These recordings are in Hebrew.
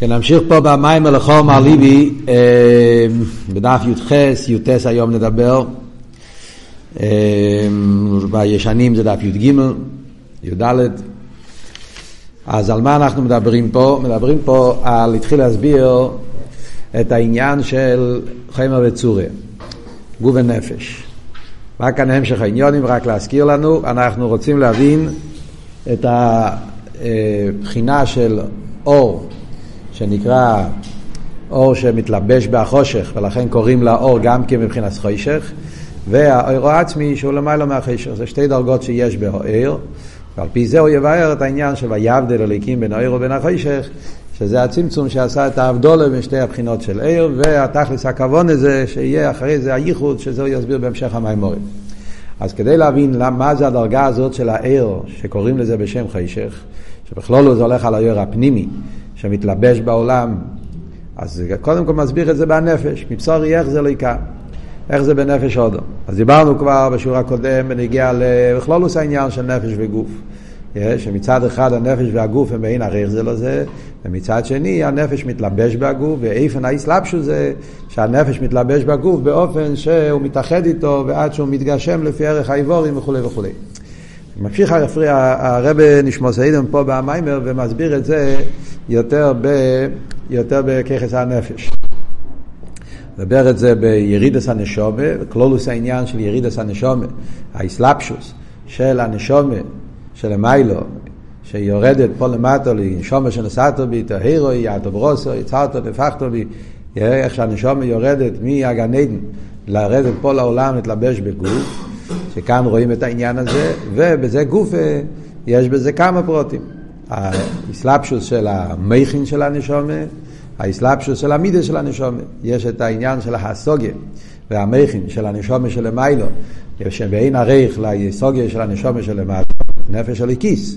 כן, נמשיך פה במים הלכו מר ליבי, אה, בדף י"ח, י"ט היום נדבר. אה, בישנים זה דף י"ג, י"ד. אז על מה אנחנו מדברים פה? מדברים פה על, התחיל להסביר את העניין של חמר וצורי, גוף ונפש. מה כאן המשך העניונים? רק להזכיר לנו, אנחנו רוצים להבין את הבחינה של אור שנקרא אור שמתלבש בחושך, ולכן קוראים לה אור גם כן מבחינת חושך, והאור העצמי שהוא למעלה מהחושך. זה שתי דרגות שיש באור, ועל פי זה הוא יבאר את העניין של ויבדל אליקים בין האור ובין החושך, שזה הצמצום שעשה את ההבדולה בין שתי הבחינות של עיר, והתכלס הכוון הזה שיהיה אחרי זה הייחוד, שזה הוא יסביר בהמשך המימורים. אז כדי להבין מה זה הדרגה הזאת של העיר, שקוראים לזה בשם חשך, שבכלול זה הולך על העיר הפנימי, שמתלבש בעולם, אז קודם כל מסביר את זה בנפש, מבשורי איך זה לא יקר, איך זה בנפש הודו. אז דיברנו כבר בשיעור הקודם בנגיע לכלולוס העניין של נפש וגוף. שמצד אחד הנפש והגוף הם בעין עריך זה לזה, ומצד שני הנפש מתלבש בגוף, ואיפן האסלאפשו זה שהנפש מתלבש בגוף באופן שהוא מתאחד איתו ועד שהוא מתגשם לפי ערך האיבורים וכולי וכולי. ממשיך הרב נשמוס האידם פה במיימר ומסביר את זה יותר, ב, יותר בככס הנפש. מדבר את זה בירידס הנשומה, כלולוס העניין של ירידס הנשומה, האסלאפשוס של הנשומה, של המיילו, שיורדת פה למטה לנשומה שנסעתו בי, תהירו, יעטו ברוסו, יצרתו, נפחתו בי, איך שהנשומה יורדת מהגן עדן לרדת פה לעולם, להתלבש בגוף, שכאן רואים את העניין הזה, ובזה גוף יש בזה כמה פרוטים. האסלאפשוס של המכין של הנשומה, האסלאפשוס של המידה של הנשומה. יש את העניין של הסוגיה והמכין של הנשומה של המיילו, שבאין עריך לסוגיה של הנשומה של המיילו, נפש של הכיס,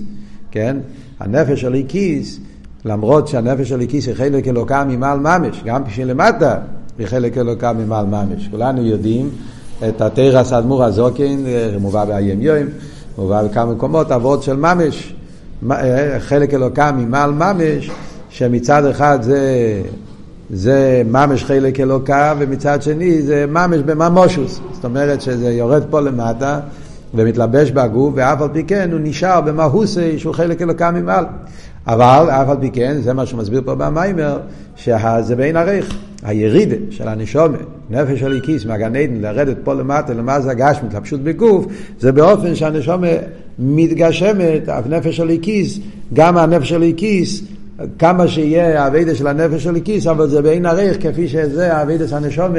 כן? הנפש של הכיס, למרות שהנפש של הכיס היא חלק אלוקה ממעל ממש, גם כשלמטה היא חלק אלוקה ממעל ממש. כולנו יודעים את התרס האדמו"ר הזוקין, מובא באיים יום, מובא בכמה מקומות, אבות של ממש. אה, חלק אלוקה ממעל ממש, שמצד אחד זה, זה ממש חלק אלוקה, ומצד שני זה ממש בממושוס. זאת אומרת שזה יורד פה למטה ומתלבש בגוף, ואף על פי כן הוא נשאר במהוסי שהוא חלק אלוקה ממעל. אבל אף על פי כן, זה מה שמסביר פה במיימר, שזה בין עריך. הירידה של הנשומה, נפש הליקיס מהגן עדן, לרדת פה למטה, למה זה הגשמית, התלבשות בגוף, זה באופן שהנשומה מתגשמת, הנפש של הליקיס, גם הנפש הליקיס, כמה שיהיה האבידה של הנפש הליקיס, אבל זה בעין עריך, כפי שזה האבידה של הנשומה,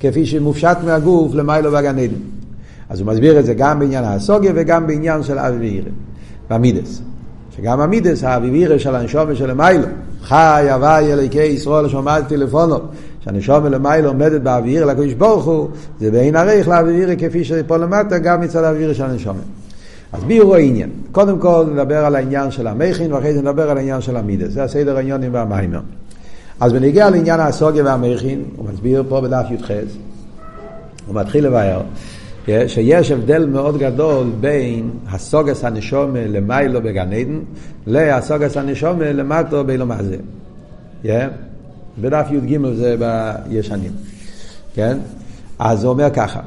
כפי שמופשט מהגוף למיילו והגן עדן. אז הוא מסביר את זה גם בעניין הסוגיה וגם בעניין של אבירה, במידס. שגם המידס, האבירה של הנשומה של המיילו, חי הווי אליקי ישראל שעמדתי לפונו, שהנשומה למיילו עומדת באוויר לקדוש ברוך הוא, זה בעין עריך לאוויר כפי שפה למטה, גם מצד האוויר של הנשומה. אז ביורו העניין. קודם כל נדבר על העניין של המכין, ואחרי זה נדבר על העניין של המידס. זה הסדר העניונים והמיימר. אז בניגיע לעניין הסוגיה והמכין, הוא מסביר פה בדף י"ח, הוא מתחיל לבאר. שיש הבדל מאוד גדול בין הסוגס הנשומה למיילו בגן עדן להסוגס הנשומה למטו באילו מה זה. Yeah. בדף י"ג זה בישנים. כן? אז הוא אומר ככה,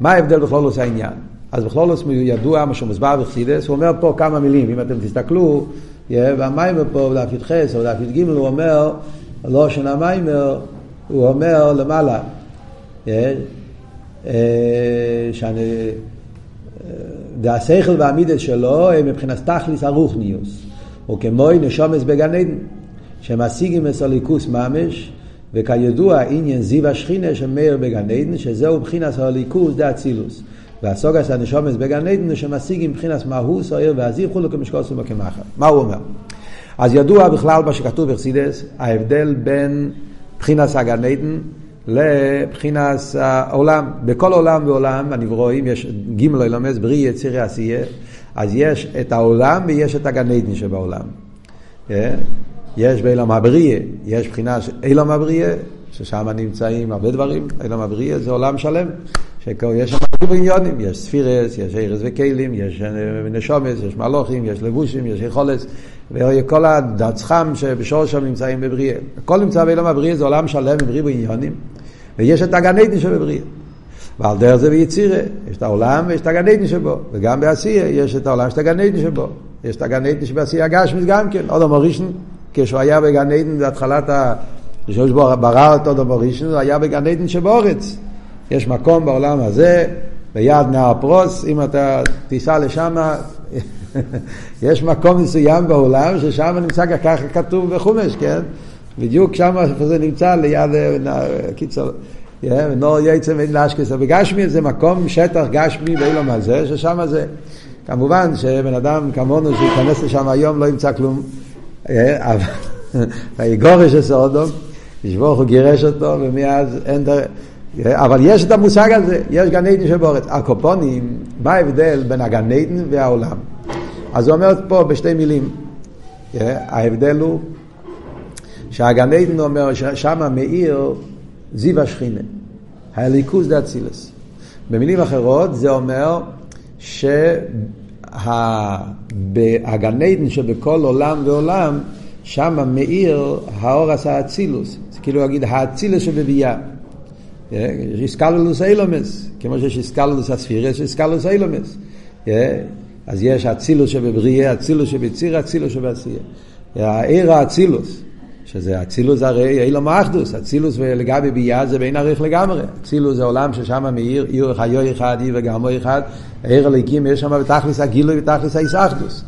מה ההבדל בכלול עושה העניין? אז בכלול עושה ידוע מה שמוסבר בחסידס, הוא אומר פה כמה מילים, אם אתם תסתכלו, והמיימר פה בדף י"ח או בדף י"ג הוא אומר, לא של המיימר, הוא אומר למעלה. אה, שאני... והשכל והמידס שלו הם מבחינת תכליס הרוחניוס. או כמו נשומס בגן עדן, שמשיגים את הליכוס ממש, וכידוע עניין זיו השכינה שמאיר בגן עדן, שזהו מבחינת הליכוס דה אצילוס. והסוגס הנשומס בגן עדן שמשיגים מבחינת מהוס, העיר והזיו, כולו כמשקוס וכמחר. מה הוא אומר? אז ידוע בכלל מה שכתוב בחסידס, ההבדל בין מבחינת הגן עדן לבחינס העולם. בכל עולם ועולם הנברואים יש גימל אילומס, בריא יצירי עשייה, אז יש את העולם ויש את הגן עדן שבעולם. אה? יש באילום הבריאה, יש בחינה של אילום הבריאה, ששם נמצאים הרבה דברים, אילום הבריאה זה עולם שלם, שיש שם ריבוי עניונים, יש ספירס, יש ארז וכלים, יש נשומס, יש מלוכים, יש לבושים, יש יכולת, וכל הדצחם שבשורשם נמצאים בבריאה. הכל נמצא בעולם הבריאה, זה עולם שלם עם ריבוי עניונים, ויש את הגן עדן שבבריאה. ועל דרך זה ביצירה, יש את העולם ויש את הגן עדן שבו, וגם בעשייה יש את העולם שיש את הגן עדן שבו. יש את הגן עדן שבעשייה הגשמית גם כן, עוד המורישן, כשהוא היה בגן עדן בהתחלת ה... כשהוא ברא אותו דבר ראשון, הוא היה בגן עדן שבאורץ. יש מקום בעולם הזה, ביד נהר פרוס, אם אתה תיסע לשם, יש מקום מסוים בעולם ששם נמצא ככה כתוב בחומש, כן? בדיוק שם זה נמצא ליד, קיצור, נור יצא בין לאשקס, בגשמי זה מקום, שטח גשמי באילום הזה, ששם זה, כמובן שבן אדם כמונו שייכנס לשם היום לא ימצא כלום, ויגורש את סודום, ישבוך הוא גירש אותו, ומאז אין דרך... אבל יש את המושג הזה, יש גן עדן שבאורץ. הקופונים, מה ההבדל בין הגן עדן והעולם? אז הוא אומר פה בשתי מילים, ההבדל הוא שהגן עדן אומר ששם מאיר זיו השכינה, הליכוז דה אצילס. במילים אחרות זה אומר שהגן עדן שבכל עולם ועולם, שם מאיר האור עשה אצילוס. זה כאילו להגיד האצילוס שבביאה. יש איסקלולוס אילומס, כמו שיש איסקלולוס הספירס, יש איסקלולוס אילומס. אז יש אצילוס שבבריאה, אצילוס שבציר, אצילוס שבעשייה. העיר האצילוס, שזה אצילוס הרי אילום האחדוס, אצילוס לגבי ביאה זה בין עריך לגמרי. אצילוס זה עולם ששם מאיר, עיר חיו אחד, עיר וגרמו אחד, העיר הליקים יש שם בתכלס הגילוי ותכלס האיסאחדוס.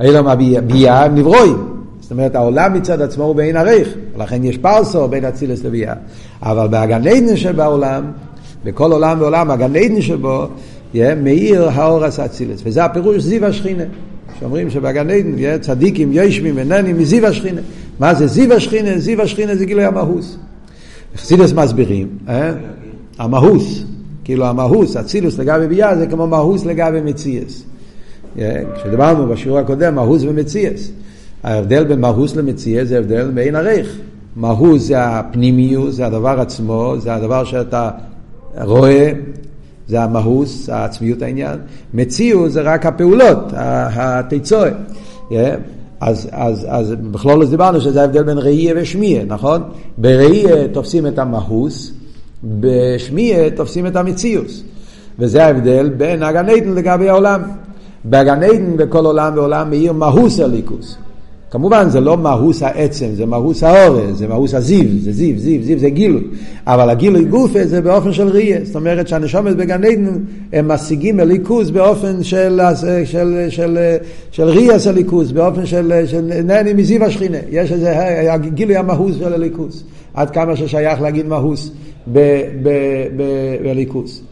אילום הביאה נברואים. זאת אומרת, העולם מצד עצמו הוא בעין עריך, לכן יש פרסו בין אצילס לביאה. אבל בהגן עדן שבעולם, בכל עולם ועולם, הגן עדן שבו, מאיר האורס אצילס. וזה הפירוש זיו השכינה. שאומרים שבגן עדן צדיקים יושבים וננים מזיו השכינה. מה זה זיו השכינה? זיו השכינה זה גילוי המהוס. חסידס מסבירים, אה? המהוס, כאילו המהוס, אצילוס לגבי ביאה זה כמו מהוס לגבי מציאס. כשדיברנו בשיעור הקודם, מהוס ומציאס. ההבדל בין מהוס למציאה זה הבדל בין עריך. מהוס זה הפנימיות, זה הדבר עצמו, זה הדבר שאתה רואה, זה המהוס, העצמיות העניין. מציאו זה רק הפעולות, התיצואה. אז, אז, אז בכלול דיברנו שזה ההבדל בין ראייה ושמיעה, נכון? בראייה תופסים את המהוס, בשמיעה תופסים את המציאוס. וזה ההבדל בין הגן עדן לגבי העולם. בגן עדן בכל עולם ועולם מאיר מהוס הליכוס. כמובן זה לא מהוס העצם, זה מהוס האורז, זה מהוס הזיו, זה זיו, זיו, זיו זה גילוי. אבל הגילוי גופה זה באופן של ראייה. זאת אומרת שהנשומת בגן עדן הם משיגים הליכוז באופן של, של, של, של, של ראייה של ליכוז, באופן של, של נהני מזיו השכינה. יש איזה גילוי המהוס של הליכוז. עד כמה ששייך להגיד מהוס בליכוז.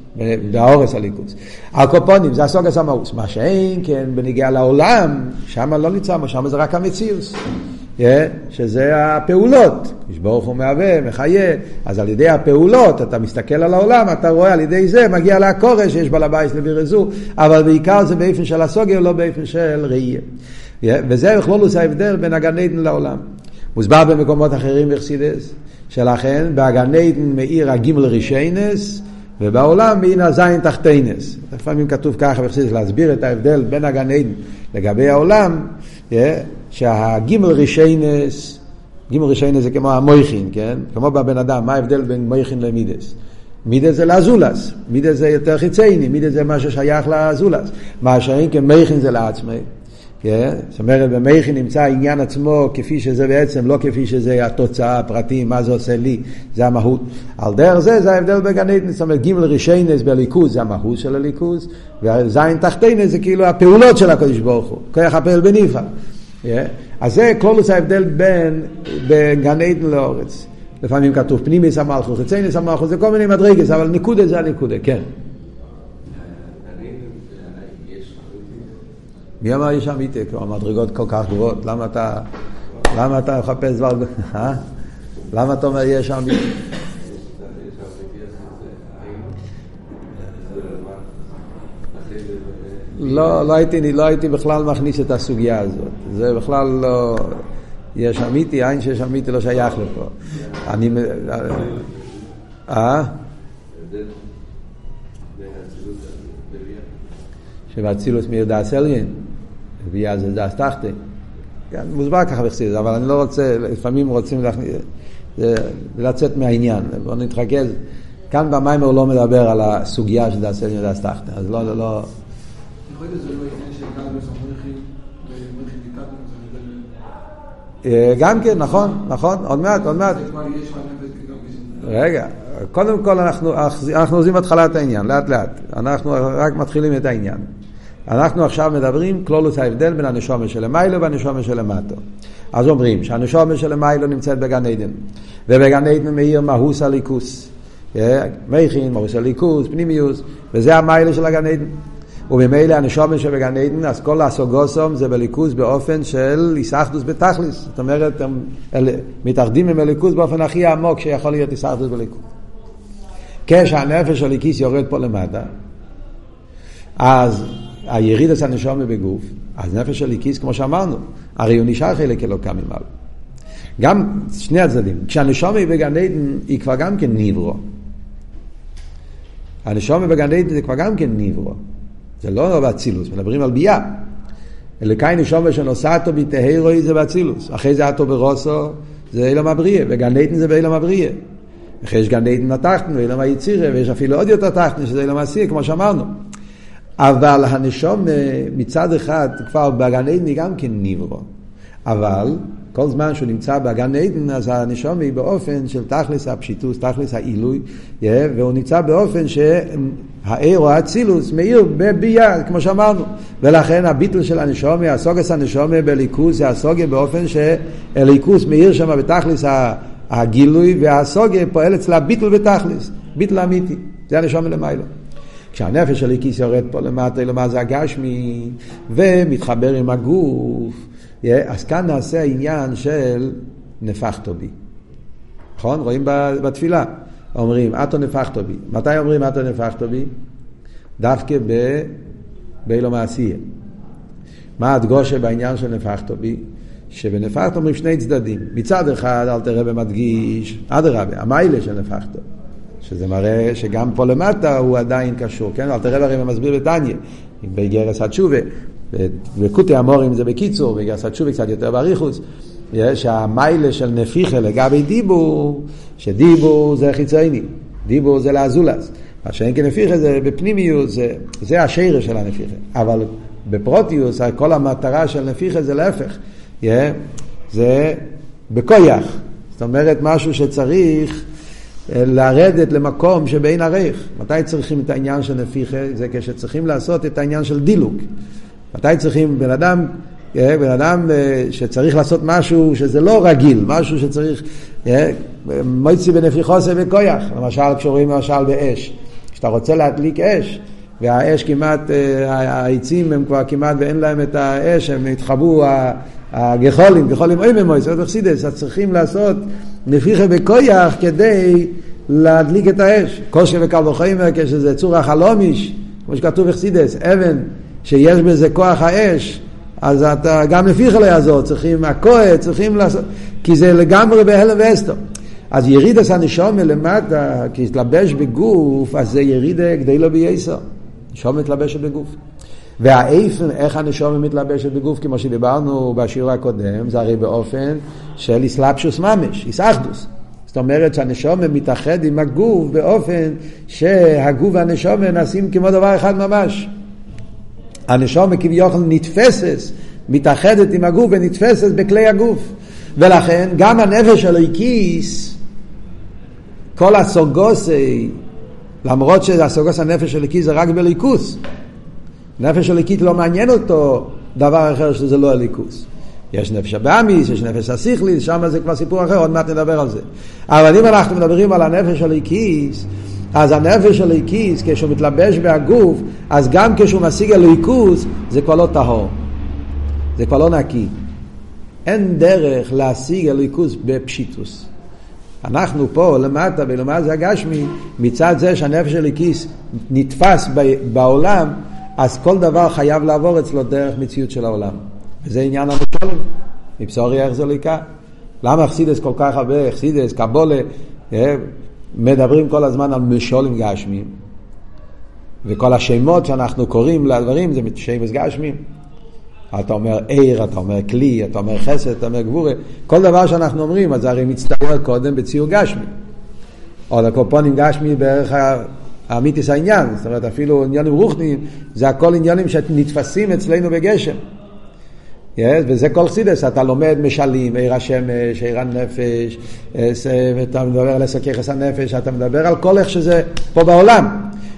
באורס הליכוס. הקופונים זה הסוגס המאוס. מה שאין כן בניגיע לעולם, שם לא נמצא, שם זה רק המציאוס. Yeah, שזה הפעולות, ברוך הוא מהווה, מחיה, אז על ידי הפעולות אתה מסתכל על העולם, אתה רואה על ידי זה מגיע להקורש שיש בעל הבית לבירזו, אבל בעיקר זה באופן של הסוגר, לא באופן של ראייה. Yeah, וזה בכלולוס ההבדל בין הגן עדן לעולם. מוסבר במקומות אחרים בחסידס, שלכן בהגן עדן מאיר הגימל רישיינס, ובעולם מן הזין תחתינס. לפעמים כתוב ככה וחסידס להסביר את ההבדל בין הגן עדן לגבי העולם, שהגימל רישיינס, גימל רישיינס זה כמו המויכין, כן? כמו בבן אדם, מה ההבדל בין מויכין למידס? מידס זה לאזולס, מידס זה יותר חיצייני, מידס זה מה ששייך לאזולס. מה שאין כמייכין זה לעצמי. כן? זאת אומרת, במכי נמצא העניין עצמו כפי שזה בעצם, לא כפי שזה התוצאה, הפרטים, מה זה עושה לי, זה המהות. על דרך זה, זה ההבדל בגן עדן, זאת אומרת, גימל רישיינס בליכוז זה המהות של הליכוז, וזין תחתינס זה כאילו הפעולות של הקדוש ברוך הוא, כוח הפעל בניפה. אז זה כלולוס ההבדל בין, בין גן עדן לאורץ. לפעמים כתוב פנימיס המלכות, חיצייניס המלכות, זה כל מיני מדרגס, אבל ניקודה זה הניקודה, כן. מי אמר יש אמיתי? כלומר, מדרגות כל כך גבוהות, למה אתה, למה אתה מחפש דבר, אה? למה אתה אומר יש אמיתי? לא, לא הייתי, לא הייתי בכלל מכניס את הסוגיה הזאת. זה בכלל לא... יש אמיתי, אין שיש אמיתי לא שייך לפה. אני... אה? שבאצילוס מאיר דאס אליין, ויה זה תחתי. כן, מוסבר ככה בחסידס, אבל אני לא רוצה, לפעמים רוצים לצאת מהעניין, בואו נתרכז. כאן במיימר לא מדבר על הסוגיה של דאס אליין ודאס תחתי, אז לא, לא... גם כן, נכון, נכון, עוד מעט, עוד מעט. רגע, קודם כל אנחנו, אנחנו עוזבים התחלת העניין, לאט לאט. אנחנו רק מתחילים את העניין. אנחנו עכשיו מדברים כלולוס ההבדל בין הנשומה שלמיילו והנשומה שלמטו. אז אומרים שהנשומה שלמיילו נמצאת בגן עדן, ובגן עדן מאיר מהוס הליכוס. מכין, מהוס הליכוס, פנימיוס, וזה המיילה של הגן עדן. וממילא הנשומה שבגן עדן, אז כל הסוגוסום זה בליכוז באופן של איסחדוס בתכליס. זאת אומרת, הם מתאחדים עם הליכוז באופן הכי עמוק שיכול להיות איסחדוס בליכוז. כשהנפש הליקיס יורד פה למטה, אז היריד עשה נשומה בגוף, אז נפש הליקיס, כמו שאמרנו, הרי הוא נשאר חלק אלוקה ממעלה. גם שני הצדדים. כשהנשומה היא בגן עדן, היא כבר גם כן ניברו. הנשומה בגן עדן זה כבר גם כן ניברו. זה לא באצילוס, מדברים על ביאה. אלוקי נשומה שנוסעתו בתהרוי זה באצילוס. אחרי זה אטו ברוסו זה אילם הבריאה, וגן עדן זה באילם הבריאה. אחרי יש גן עדן התחתנו, אילם היצירה, ויש אפילו עוד יותר תחתנו, שזה אילם העשייה, כמו שאמרנו. אבל הנשום מצד אחד כבר בגן עדן היא גם כן ניברו. אבל כל זמן שהוא נמצא בגן עדן, אז הנשום היא באופן של תכלס הפשיטוס, תכלס העילוי, והוא נמצא באופן שהעיר או האצילוס מאיר בביאה, כמו שאמרנו. ולכן הביטל של הנשומי, הסוגס הנשומי בליכוס, זה הסוגיה באופן שהליכוס מאיר שם בתכלס הגילוי, והסוגיה פועל אצלה ביטל בתכלס, ביטל אמיתי. זה הנשומי למיילו. כשהנפש של הליקיס יורד פה למטה, למטה זה הגשמי, ומתחבר עם הגוף. אז כאן נעשה העניין של נפחתו בי. נכון? רואים בתפילה. אומרים, אתו נפחתו בי. מתי אומרים אתו נפחתו בי? דווקא ב... באילו מעשייה. מה הדגושה בעניין של נפחתו בי? שבנפחתו אומרים שני צדדים. מצד אחד, אל תראה ומדגיש, אדרבה, המיילה של נפחתו. שזה מראה שגם פה למטה הוא עדיין קשור, כן? אל תראה הרי מסביר בתניא, בגרס התשובה, וקוטי המורים זה בקיצור, בגרס התשובה קצת יותר באריכוס, שהמיילה של נפיחה לגבי דיבור, שדיבור זה חיצוני, דיבור זה לאזולס. מה שאין כנפיחה זה בפנימיות, זה, זה השרש של הנפיחה. אבל בפרוטיוס, כל המטרה של נפיחה זה להפך. Yeah, זה בכויח. זאת אומרת, משהו שצריך לרדת למקום שבין ערך. מתי צריכים את העניין של נפיחה? זה כשצריכים לעשות את העניין של דילוג. מתי צריכים בן אדם, אה, בן אדם אה, שצריך לעשות משהו שזה לא רגיל, משהו שצריך, אה, מויצי בנפיחוסי וכויח, למשל כשרואים למשל באש, כשאתה רוצה להדליק אש, והאש כמעט, העצים הם כבר כמעט ואין להם את האש, הם התחבאו, הגחולים, גחולים אוי אכסידס, אז צריכים לעשות נפיחה בכויח כדי להדליק את האש. קושי וקל וחומר כשזה צור החלומיש, כמו שכתוב אכסידס, אבן שיש בזה כוח האש, אז אתה גם נפיחה לא יעזור, צריכים הכוה, צריכים לעשות, כי זה לגמרי בהלם ואסתו. אז ירידס הנשום מלמטה, כי התלבש בגוף, אז זה ירידה גדי לא בייסר. נשום מתלבשת בגוף. והאיפן, איך הנשום מתלבשת בגוף, כמו שדיברנו בשיעור הקודם, זה הרי באופן של איסלאפשוס ממש, איסאחדוס. זאת אומרת שהנשום מתאחד עם הגוף באופן שהגוף והנשום נעשים כמו דבר אחד ממש. הנשום כביכול נתפסת, מתאחדת עם הגוף ונתפסת בכלי הגוף. ולכן גם הנפש של הליקיס, כל הסוגוסי, למרות שהסוגוס הנפש של הליקיס זה רק בליכוס, נפש הליקית לא מעניין אותו דבר אחר שזה לא הליכוס. יש נפש הבאמיס, יש נפש הסיכליס, שם זה כבר סיפור אחר, עוד מעט נדבר על זה. אבל אם אנחנו מדברים על הנפש הליקיס, אז הנפש הליקיס, כשהוא מתלבש בהגוף, אז גם כשהוא משיג הליכוס, זה כבר לא טהור. זה כבר לא נקי. אין דרך להשיג הליכוס בפשיטוס. אנחנו פה למטה, ולמטה זה הגשמי, מצד זה שהנפש הליקיס נתפס בעולם, אז כל דבר חייב לעבור אצלו דרך מציאות של העולם. וזה עניין המשולים, מבשורי איך זה ליקה. למה אכסידס כל כך הרבה, אכסידס, קבולה, אה, מדברים כל הזמן על משולים גשמיים. וכל השמות שאנחנו קוראים לדברים זה שמש גשמים. אתה אומר עיר, אתה אומר כלי, אתה אומר חסד, אתה אומר גבורה. כל דבר שאנחנו אומרים, אז הרי מצטער קודם בציור גשמי. או לקופונים גשמי בערך האמיתיס העניין, זאת אומרת אפילו עניינים רוחניים, זה הכל עניינים שנתפסים אצלנו בגשם. Yes, וזה כל סידס, אתה לומד משלים, עיר השמש, עיר הנפש, אתה מדבר על עשר ככס הנפש, אתה מדבר על כל איך שזה פה בעולם.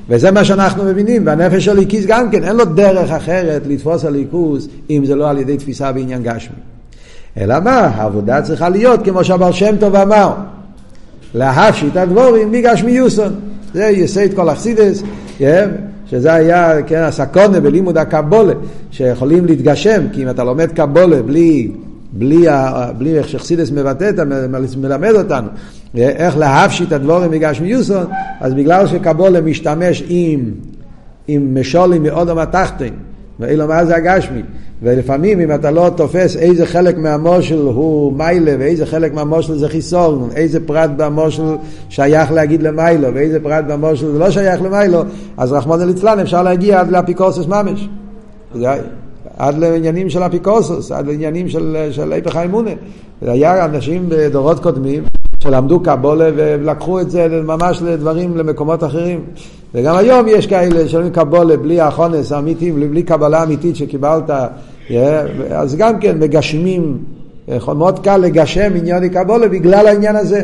וזה מה שאנחנו מבינים, והנפש של ליקיס גם כן, אין לו דרך אחרת לתפוס הליכוס אם זה לא על ידי תפיסה בעניין גשמי. אלא מה, העבודה צריכה להיות כמו שהבר שם טוב אמר, להפשיט הדבורים מגשמי יוסון. זה יסייד כל אכסידס, שזה היה, כן, הסקונה בלימוד הקבולה, שיכולים להתגשם, כי אם אתה לומד קבולה בלי, בלי, בלי איך שחסידס מבטא, מלמד אותנו, איך להפשיט הדבורים מגשמיוסון, אז בגלל שקבולה משתמש עם, עם משולים מאודם התחתן, ואילו מה זה הגשמי, ולפעמים אם אתה לא תופס איזה חלק מהמושל הוא מיילה ואיזה חלק מהמושל זה חיסון, איזה פרט במושל שייך להגיד למיילו ואיזה פרט במושל זה לא שייך למיילו, אז רחמון ליצלן אפשר להגיע עד לאפיקורסוס ממש. עד לעניינים של אפיקורסוס, עד לעניינים של, איפך האמונה. היה אנשים בדורות קודמים שלמדו קבולה ולקחו את זה ממש לדברים, למקומות אחרים. וגם היום יש כאלה שלומדים קבולה בלי החונס האמיתי, בלי קבלה אמיתית שקיבלת, אז גם כן מגשמים, מאוד קל לגשם עניין קבולה בגלל העניין הזה.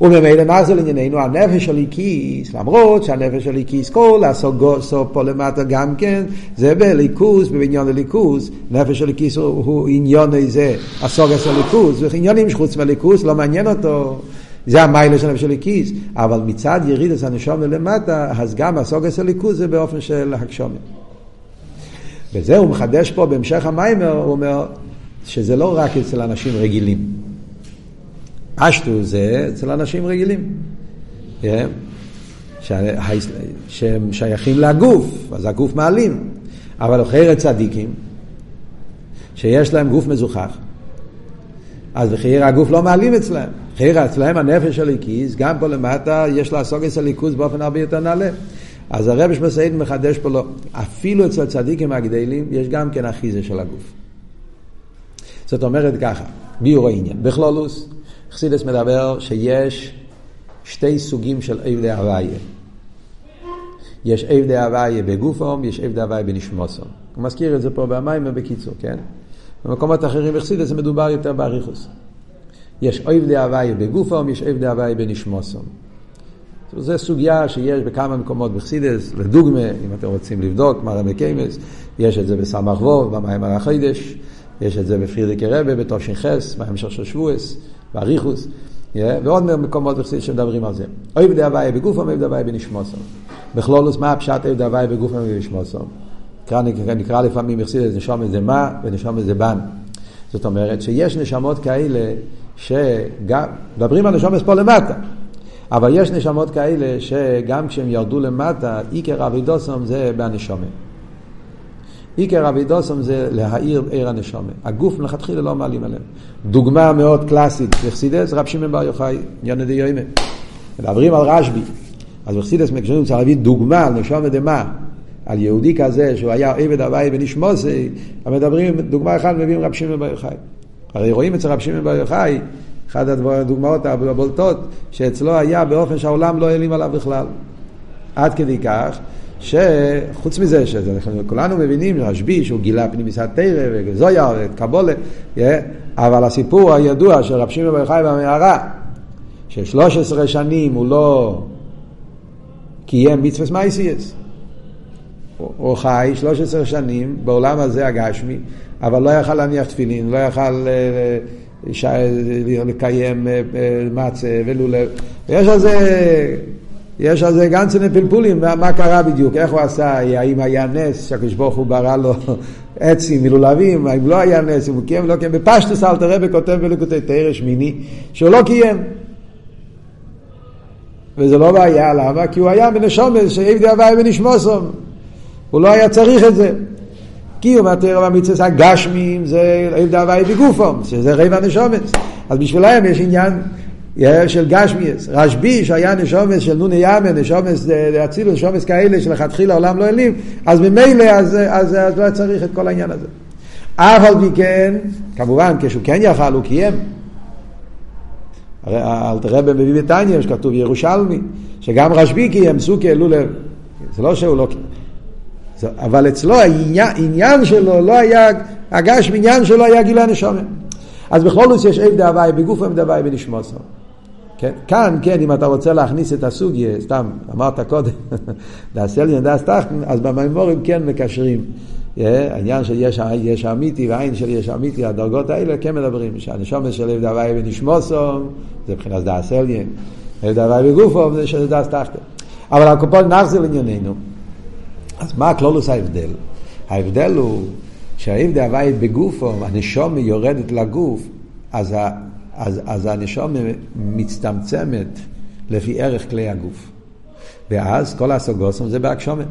וממילא מה זה לענייננו? הנפש של איקיס, למרות שהנפש של איקיס כל הסוגוסו פה למטה גם כן, זה בליכוס, בעניין הליכוס, נפש של איקיס הוא, הוא עניון איזה, הסוגס הליכוס, ועניינים שחוץ מהליכוס לא מעניין אותו. זה המיילה של נפש הליקיס, אבל מצד ירידס הנשום למטה, אז גם הסוגס הליכוס זה באופן של הגשומת. וזה הוא מחדש פה בהמשך המיימר, הוא אומר שזה לא רק אצל אנשים רגילים. אשטו זה אצל אנשים רגילים. כן? שהם שייכים לגוף, אז הגוף מעלים. אבל אחרי צדיקים, שיש להם גוף מזוכח, אז בחייר הגוף לא מעלים אצלהם. חייר אצלהם הנפש הליקיס, גם פה למטה יש לה סוגס הליכוז באופן הרבה יותר נעלה. אז הרב שמסעיד מחדש פה לא, אפילו אצל צדיקים הגדלים יש גם כן אחיזה של הגוף. זאת אומרת ככה, ביור העניין, בכלולוס, חסידס מדבר שיש שתי סוגים של עבדי הוויה. יש עבדי הוויה בגופום, יש עבדי הוויה בנשמוסום. הוא מזכיר את זה פה במים ובקיצור, כן? במקומות אחרים בחסידס מדובר יותר באריכוס. יש עבדי הוויה בגופום, יש עבדי הוויה בנשמוסום. זו סוגיה שיש בכמה מקומות בחסידס, לדוגמה, אם אתם רוצים לבדוק, מראה מקיימס, יש את זה בסמ"ך ווב, במים החידש, יש את זה בפרידיקי רבה, בתושינכס, בהמשך של שבועס. באריכוס, ועוד מקומות בחסידס שמדברים על זה. אוהב דהווי בגופם, אוהב דהווי בנשמוסם. בכלולוס, מה הפשט אוהב דהווי בגופם ובנשמוסם? נקרא, לפעמים בחסידס נשום זה מה ונשום זה בן. זאת אומרת שיש נשמות כאלה שגם, מדברים על נשומס פה למטה, אבל יש נשמות כאלה שגם כשהם ירדו למטה, עיקר אבידוסם זה בהנשומת. עיקר אבידוסם זה להאיר עיר הנשומת. הגוף מלכתחילה לא מעלים עליהם. דוגמה מאוד קלאסית בחסידס, רב שמעון בר יוחאי, עניין ידי יוימה. מדברים על רשב"י. אז בחסידס מקשרים צריך להביא דוגמה על נשומת דמה. על יהודי כזה שהוא היה עבד הוואי ונשמוסי, מדברים, דוגמה אחת מביאים רב שמעון בר יוחאי. הרי רואים אצל רב שמעון בר יוחאי, אחת הדוגמאות הבולטות, שאצלו היה באופן שהעולם לא העלים עליו בכלל. עד כדי כך שחוץ מזה שכולנו מבינים רשב"י שהוא גילה פנימיסת תרא וזויר וקבולה, אבל הסיפור הידוע של רב שמעון בר יוחאי במערה, ששלוש עשרה שנים הוא לא קיים מצווה מייסיאס. הוא חי 13 שנים בעולם הזה הגשמי, אבל לא יכל להניח תפילין, לא יכל אה, אה, לקיים אה, מצה ולולב. ויש על זה יש על זה גם צנע פלפולים, מה, מה קרה בדיוק, איך הוא עשה, האם היה נס שהקדוש ברוך הוא ברא לו עצים מלולבים, האם לא היה נס, אם הוא קיים, לא קיים, בפשטוס אלתר רבי כותב בלקוטי תרא שמיני, שהוא לא קיים. וזה לא בעיה, למה? כי הוא היה מנשומס, שעבדי הוואי ונשמוסום. הוא לא היה צריך את זה. כי הוא מהתרא והמצווה הגשמים זה עבדי הוואי בגופום, שזה רבע נשומס. אז בשבילם יש עניין של גשמיאס. רשב"י שהיה נשומס של נוני ימן, נשומס אצילוס, נשומס כאלה שלכתחילה העולם לא העלים, אז ממילא אז, אז, אז לא צריך את כל העניין הזה. אף על פי כן, כמובן, כשהוא כן יכל, הוא קיים. אלתר רבי מביא בתניא, שכתוב ירושלמי, שגם רשב"י קיים סוכי אלול, זה לא שהוא לא קיים. אבל אצלו העניין שלו לא היה, הגש מניין שלו היה גילה הנשומת. אז בכל זאת יש עבד הוואי בגוף עבד הוואי בנשמוסו. כן? כאן, כן, אם אתה רוצה להכניס את הסוגיה, סתם, אמרת קודם, דעשה לי תחתן, אז במימורים כן מקשרים. העניין של יש, יש אמיתי והעין של יש אמיתי, הדרגות האלה כן מדברים, שהנשומת של עבד הוואי בנשמוסו, זה מבחינת דעס אליין, עבד הוואי בגופו, זה של דעס. אבל הקופון נחזיר לענייננו. אז מה הכלולוס ההבדל? ההבדל הוא שהעבד הוואי בגופו, הנשום יורדת לגוף, אז, ה, אז, אז הנשום מצטמצמת לפי ערך כלי הגוף. ואז כל הסוגוסום זה בהגשומת.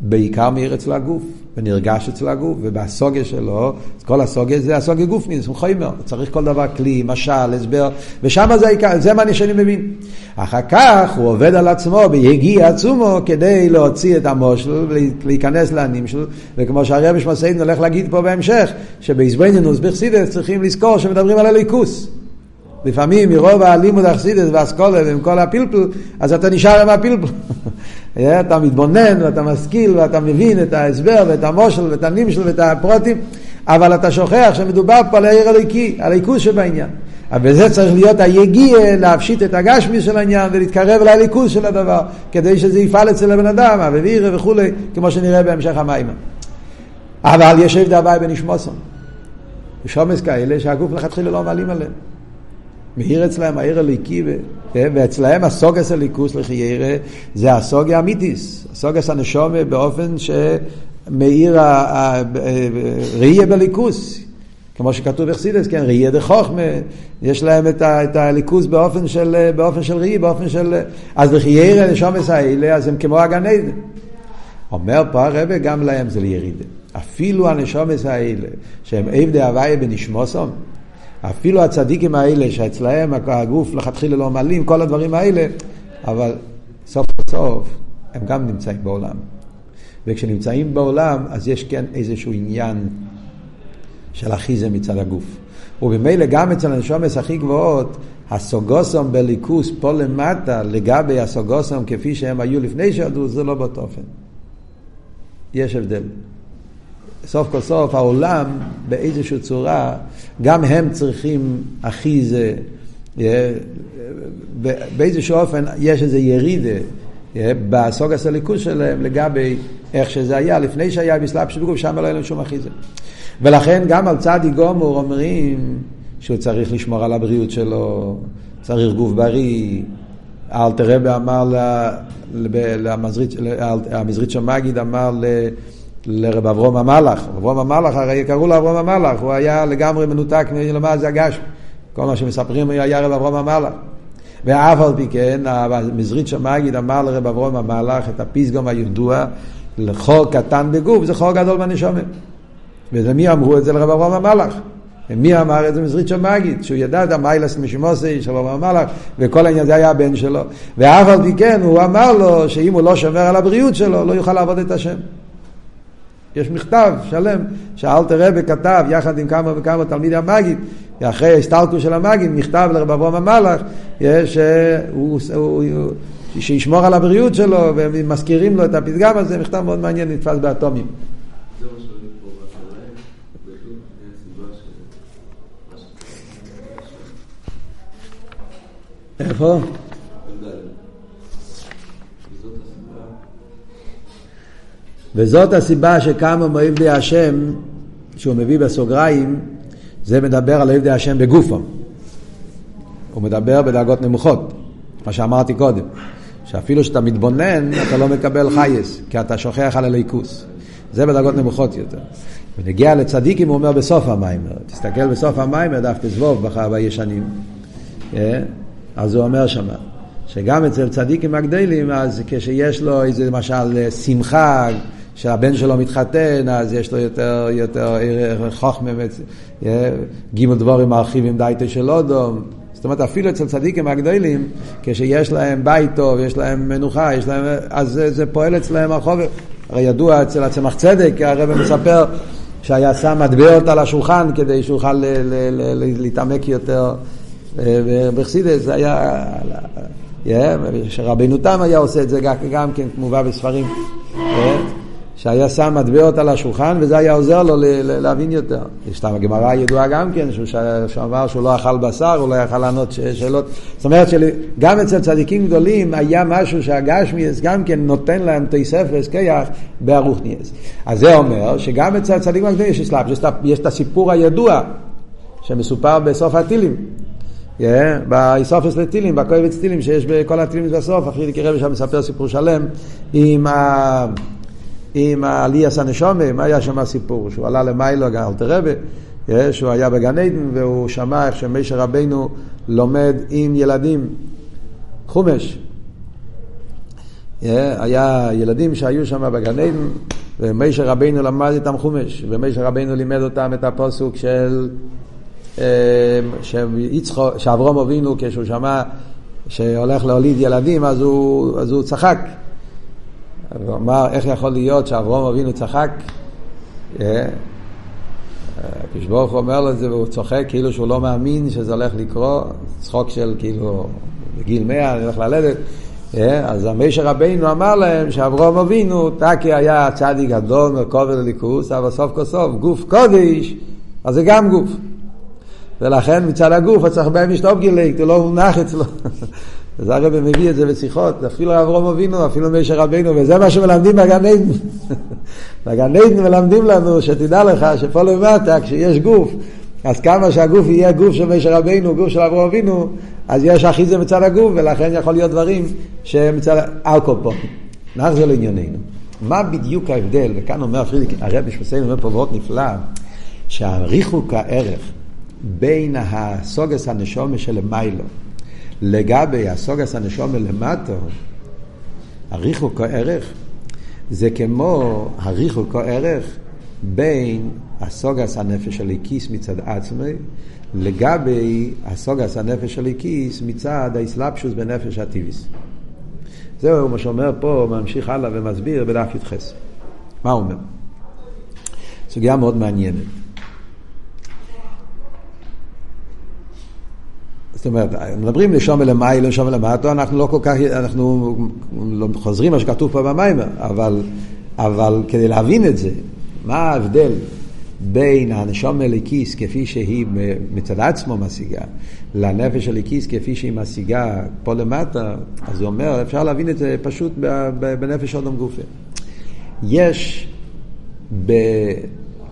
בעיקר מאיר אצל הגוף, ונרגש אצל הגוף, ובסוגיה שלו, כל הסוגיה זה הסוגיה גופני, זה חומר, צריך כל דבר כלי, משל, הסבר, ושם זה העיקר, זה מה שאני מבין. אחר כך הוא עובד על עצמו ביגיע עצומו כדי להוציא את המושל ולהיכנס לענים שלו, וכמו שהרבי שמסעידן הולך להגיד פה בהמשך, שבעזבנינוס בחסידס צריכים לזכור שמדברים על הליכוס. לפעמים מרוב הלימוד אכסידס והאסכולה ועם כל הפלפל, אז אתה נשאר עם הפלפל. אתה מתבונן ואתה משכיל ואתה מבין את ההסבר ואת המושל ואת הנמשל ואת הפרוטים, אבל אתה שוכח שמדובר פה על העיר הליקי, על הליכוז שבעניין. אבל בזה צריך להיות היגיע להפשיט את הגשמי של העניין ולהתקרב לליכוז של הדבר, כדי שזה יפעל אצל הבן אדם, אבירה וכולי, כמו שנראה בהמשך המים. אבל יש הבדל הבעיה בנשמוסון. יש עומס כאלה שהגוף לכתחילה לא מעלים עליהם. מאיר אצלהם העיר הליקי, כן? ואצלהם הסוגס הליכוס לחיירה זה הסוגיה אמיתיס, הסוגס הנשומה באופן שמאיר ראייה בליכוס, כמו שכתוב בחסידס, כן, ראייה דה חוכמה, יש להם את, ה, את הליכוס באופן של, באופן של ראייה, באופן של... אז לחיירה נשומס האלה, אז הם כמו הגן עדן. אומר פה הרבה, גם להם זה לירידה. אפילו הנשומס האלה, שהם עבדי הוויה בנשמוסום, אפילו הצדיקים האלה שאצלהם הגוף לכתחילה לא מעלים, כל הדברים האלה, אבל סוף סוף הם גם נמצאים בעולם. וכשנמצאים בעולם, אז יש כן איזשהו עניין של אחיזה מצד הגוף. וממילא גם אצל הנשומס הכי גבוהות, הסוגוסום בליכוס פה למטה, לגבי הסוגוסום כפי שהם היו לפני שירדו, זה לא באותו אופן. יש הבדל. סוף כל סוף העולם באיזושהי צורה, גם הם צריכים אחיזה, באיזשהו אופן יש איזה ירידה בסוג הסליקוס שלהם לגבי איך שזה היה לפני שהיה בסלאפ של גוף, שם לא היה להם שום אחיזה. ולכן גם על צדי גומור אומרים שהוא צריך לשמור על הבריאות שלו, צריך גוף בריא. אלתר רבי אמר למזריץ' מגיד אמר לרב אברום המלאך. אברום המלאך, הרי קראו לו אברום המלאך, הוא היה לגמרי מנותק מלמה זה הגשם. כל מה שמספרים היה רב אברום המלאך. ואף על פי כן, המזרית שמגיד אמר לרב אברום המלאך את הפסגום הידוע, לחור קטן בגוף, זה חור גדול בנשומת. ומי אמרו את זה לרב אברום המלאך? מי אמר את זה? מזרית שמגיד, שהוא ידע את המיילס משימוסי של אברהם המלאך, וכל העניין זה היה הבן שלו. ואף על פי כן, הוא אמר לו שאם הוא לא שומר על הבריאות שלו, לא יוכל לעבוד את השם. יש מכתב שלם שאלתר רבי כתב יחד עם כמה וכמה תלמידי המגיד, אחרי ההסתלקות של המגיד, מכתב לרב אברהם המלאך, יש, הוא, הוא, הוא, שישמור על הבריאות שלו, ומזכירים לו את הפתגם הזה, מכתב מאוד מעניין, נתפס באטומים. איפה? וזאת הסיבה שכמה מעבדי השם, שהוא מביא בסוגריים, זה מדבר על עבדי השם בגופו. הוא מדבר בדרגות נמוכות, מה שאמרתי קודם. שאפילו שאתה מתבונן, אתה לא מקבל חייס, כי אתה שוכח על הליכוס. זה בדרגות נמוכות יותר. ונגיע לצדיקים, הוא אומר בסוף המיימר. תסתכל בסוף המיימר, דף תזבוב בישנים. אה? אז הוא אומר שמה, שגם אצל צדיקים הגדלים, אז כשיש לו איזה למשל שמחה, שהבן שלו מתחתן, אז יש לו יותר, יותר חוכמה, גימל דבורים מרחיבים דייטה של אודום, זאת אומרת, אפילו אצל צדיקים הגדולים, כשיש להם בית טוב, יש להם מנוחה, יש להם, אז זה, זה פועל אצלם החובר. הרי ידוע אצל הצמח צדק, הרב מספר שהיה שם מטבעות על השולחן כדי שיוכל להתעמק יותר. בחסידס זה היה, שרבנו תם היה עושה את זה גם כן, מובא בספרים. שהיה שם מטבעות על השולחן וזה היה עוזר לו להבין יותר. יש סתם הגמרא הידועה גם כן, שהוא, שהוא אמר שהוא לא אכל בשר, הוא לא יכל לענות שאלות. זאת אומרת שגם אצל צדיקים גדולים היה משהו שהגשמיאס גם כן נותן להם תספס כיח בארוכניאס. אז זה אומר שגם אצל צדיקים הגדולים יש סלאפ, יש את הסיפור הידוע שמסופר בסוף הטילים. באיסופס לטילים, בקויבץ טילים שיש בכל הטילים בסוף, אחרי קרב שם מספר סיפור שלם עם ה... עם העליאס הנשומה, מה היה שם הסיפור? שהוא עלה למיילו, אלתר שהוא היה בגן עדן והוא שמע איך שמשה רבנו לומד עם ילדים חומש. היה ילדים שהיו שם בגן עדן ומשה רבנו למד איתם חומש, ומשה רבנו לימד אותם את הפוסוק של שאברום אבינו כשהוא שמע שהולך להוליד ילדים אז הוא, אז הוא צחק הוא אמר, איך יכול להיות שאברום אבינו צחק? אה, הקדוש ברוך הוא אומר לו את זה והוא צוחק כאילו שהוא לא מאמין שזה הולך לקרות, צחוק של כאילו בגיל מאה אני הולך ללדת. אה, אז המשר רבינו אמר להם שאברום אבינו, טקי היה צדיק גדול מרכובר לליכוס, אבל סוף כל סוף גוף קודש, אז זה גם גוף. ולכן מצד הגוף צריך בהם לשתות גילק, הוא לא מונח אצלו. אז הרב מביא את זה בשיחות, אפילו אברום אבינו, אפילו משה רבינו, וזה מה שמלמדים בגן עדן. בגן עדן מלמדים לנו, שתדע לך שפה למטה, כשיש גוף, אז כמה שהגוף יהיה גוף של משה רבינו, גוף של אברום אבינו, אז יש אחיזה מצד הגוף, ולכן יכול להיות דברים שהם מצד אלכופון. נחזור לענייננו. מה בדיוק ההבדל, וכאן אומר פרידיק, הרב משפסיין אומר פה מאוד נפלא, שהריחוק הערך בין הסוגס הנשומה של מיילו לגבי הסוגס הנשום למטו, הריחוק הערך, זה כמו הריחוק הערך בין הסוגס הנפש הליקיס מצד עצמי, לגבי הסוגס הנפש הליקיס מצד האסלאפשוס בנפש הטיביס. זהו מה שאומר פה, ממשיך הלאה ומסביר בדף י"ח. מה הוא אומר? סוגיה מאוד מעניינת. זאת אומרת, מדברים לשום ולמאי, לשום ולמטו, אנחנו לא כל כך, אנחנו לא חוזרים מה שכתוב פה במיימר, אבל, אבל כדי להבין את זה, מה ההבדל בין הנשום הליקיס כפי שהיא מצד עצמו משיגה, לנפש הליקיס כפי שהיא משיגה פה למטה, אז הוא אומר, אפשר להבין את זה פשוט בנפש אודום גופה. יש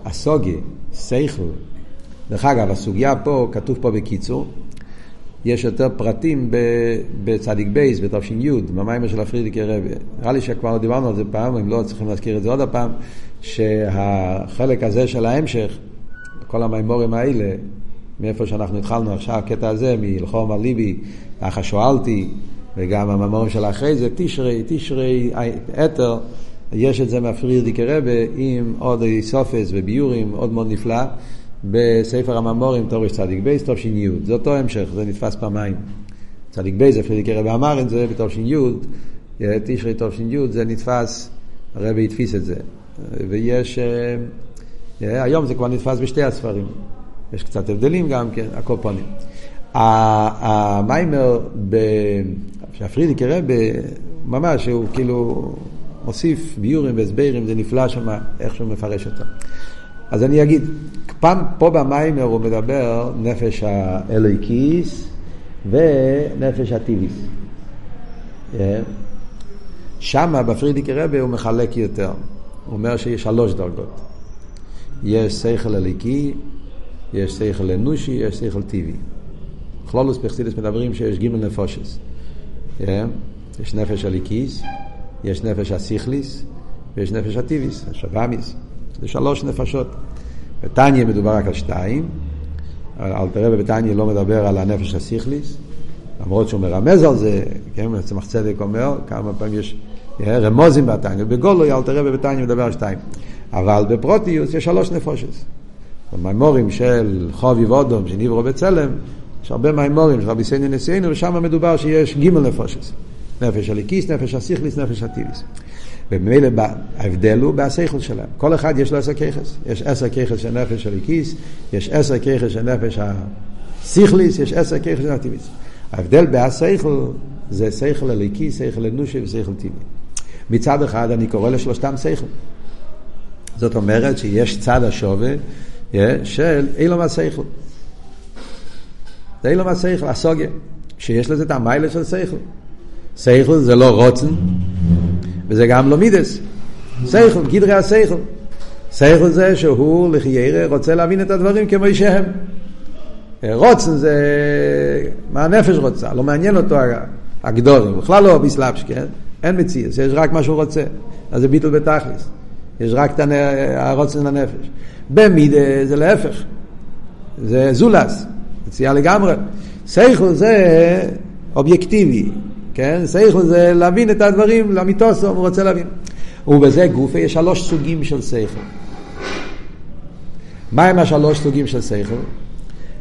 באסוגי, סייכל, דרך אגב, הסוגיה פה, כתוב פה בקיצור, יש יותר פרטים בצדיק בייס, בתש"י, במיימר של הפרידיקי רבי. נראה לי שכבר דיברנו על זה פעם, אם לא צריכים להזכיר את זה עוד הפעם, שהחלק הזה של ההמשך, כל המימורים האלה, מאיפה שאנחנו התחלנו עכשיו, הקטע הזה, מלחום על ליבי, אחא שואלתי, וגם המאמרים של אחרי זה, תשרי, תשרי, אתר, יש את זה מהפרידיקי רבי עם עוד סופס וביורים, מאוד מאוד נפלא. בספר הממורים תורש צדיק בייס תש"י, זה אותו המשך, זה נתפס פעמיים. צדיק בייס, אפילו רבי אמר את זה בתש"י, תשרי תש"י, זה נתפס, הרבי התפיס את זה. ויש, אה, אה, היום זה כבר נתפס בשתי הספרים. יש קצת הבדלים גם כן, הכל פונים. המיימר שהפרידיק רבי, ממש, הוא כאילו מוסיף ביורים והסברים, זה נפלא שם, איך שהוא מפרש אותו. אז אני אגיד, פעם פה במיימר הוא מדבר נפש האלוהיקיס ונפש הטיביס. אה? שם בפרידיקי רבי הוא מחלק יותר. הוא אומר שיש שלוש דרגות. יש שכל אליקי, יש שכל אנושי, יש שכל טבעי. כלולוס פחסידס מדברים שיש גימל נפושס. אה? יש נפש הליקיס, יש נפש הסיכליס ויש נפש הטיביס, השבאמיס. זה שלוש נפשות. בתניא מדובר רק על שתיים, אל תראה בבתניא לא מדבר על הנפש הסיכליס, למרות שהוא מרמז על זה, כן, צמח צדק אומר, כמה פעמים יש רמוזים בתניא, בגולו אל תראה בבתניא מדבר על שתיים, אבל בפרוטיוס יש שלוש נפושת. במימורים של חובי ואודום שנברו בצלם, יש הרבה מימורים, רבי סייני נשיאנו, ושם מדובר שיש גימל נפושס. נפש הליקיס, נפש הסיכליס, נפש הטיביס. וממילא ההבדל הוא בהסייכל שלהם. כל אחד יש לו עשר ככס. יש עשר ככס של נפש הליקיס, יש עשר ככס של נפש הסיכליס, יש עשר ככס של הטיביס. ההבדל בהסייכל זה סייכל הליקיס, סייכל אנושי וסייכל טיבי. מצד אחד אני קורא לשלושתם סייכל. זאת אומרת שיש צד השווה של אילום הסייכל. זה אילום הסייכל, הסוגיה, שיש לזה את המיילה של סייכל. סייכל זה לא רוצן, וזה גם לא מידס. סייכל, גדרי הסייכל. סייכל זה שהוא לחיירה רוצה להבין את הדברים כמו שהם. רוצן זה מה הנפש רוצה, לא מעניין אותו הגדולים, בכלל לא ביסלאפש, כן? אין מציאות, יש רק מה שהוא רוצה, אז זה ביטול בתכלס. יש רק את הרוצן לנפש. במידה זה להפך, זה זולס, מציאה לגמרי. סייכל זה אובייקטיבי, כן? סייכל זה להבין את הדברים, לאמיתוסו, הוא רוצה להבין. ובזה גופה יש שלוש סוגים של סייכל. מה הם השלוש סוגים של סייכל?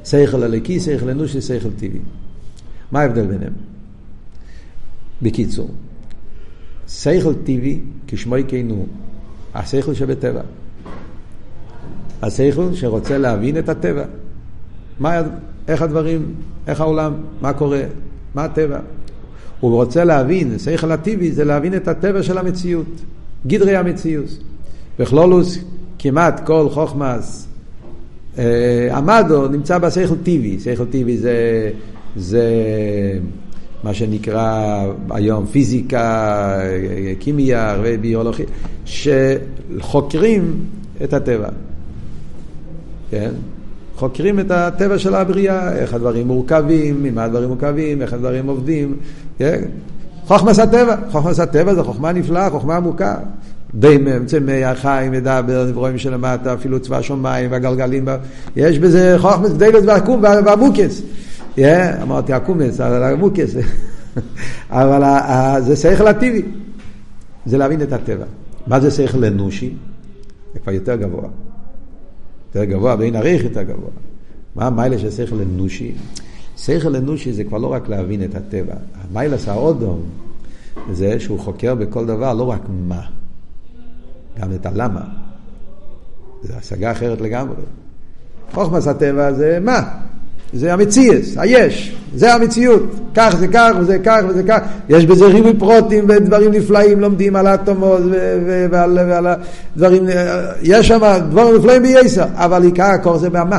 סייכל הלקי, סייכל אנושי, סייכל טבעי. מה ההבדל ביניהם? בקיצור, סייכל טבעי, כשמו יקיינו, השכל שבטבע. השכל שרוצה להבין את הטבע. מה, איך הדברים, איך העולם, מה קורה, מה הטבע. הוא רוצה להבין, שכל הטבעי זה להבין את הטבע של המציאות, גדרי המציאות. בכלולוס כמעט כל חוכמס אה, עמדו נמצא בשכל טבעי. שכל טבעי זה, זה מה שנקרא היום פיזיקה, קימיה וביולוגיה, שחוקרים את הטבע. כן? חוקרים את הטבע של הבריאה, איך הדברים מורכבים, ממה הדברים מורכבים, איך הדברים עובדים. כן? חוכמס הטבע, חוכמס הטבע זה חוכמה נפלאה, חוכמה עמוקה. דיימם, צמח, חיים, מדבר, נברואים שלמטה, אפילו צבא שמיים והגלגלים, יש בזה חוכמס גדלת ועקום והמוקס. Yeah, אמרתי אקומס, אבל המוקס. אבל זה שכל הטבעי, זה להבין את הטבע. מה זה שכל אנושי? זה כבר יותר גבוה. יותר גבוה, בין עריך יותר גבוה. מה המיילה של שכל אנושי? שכל אנושי זה כבר לא רק להבין את הטבע. המיילס האודום זה שהוא חוקר בכל דבר לא רק מה, גם את הלמה. זו השגה אחרת לגמרי. חוכמס הטבע זה מה, זה המציאס, היש, זה המציאות. כך זה כך וזה כך וזה כך. יש בזה ריבוי פרוטים ודברים נפלאים, לומדים על האטומות ועל, הדברים, יש שם דברים נפלאים בייסר, אבל עיקר הכל זה בהמה.